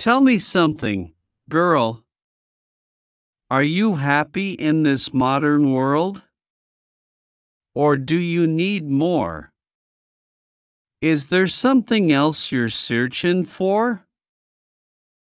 Tell me something, girl. Are you happy in this modern world? Or do you need more? Is there something else you're searching for?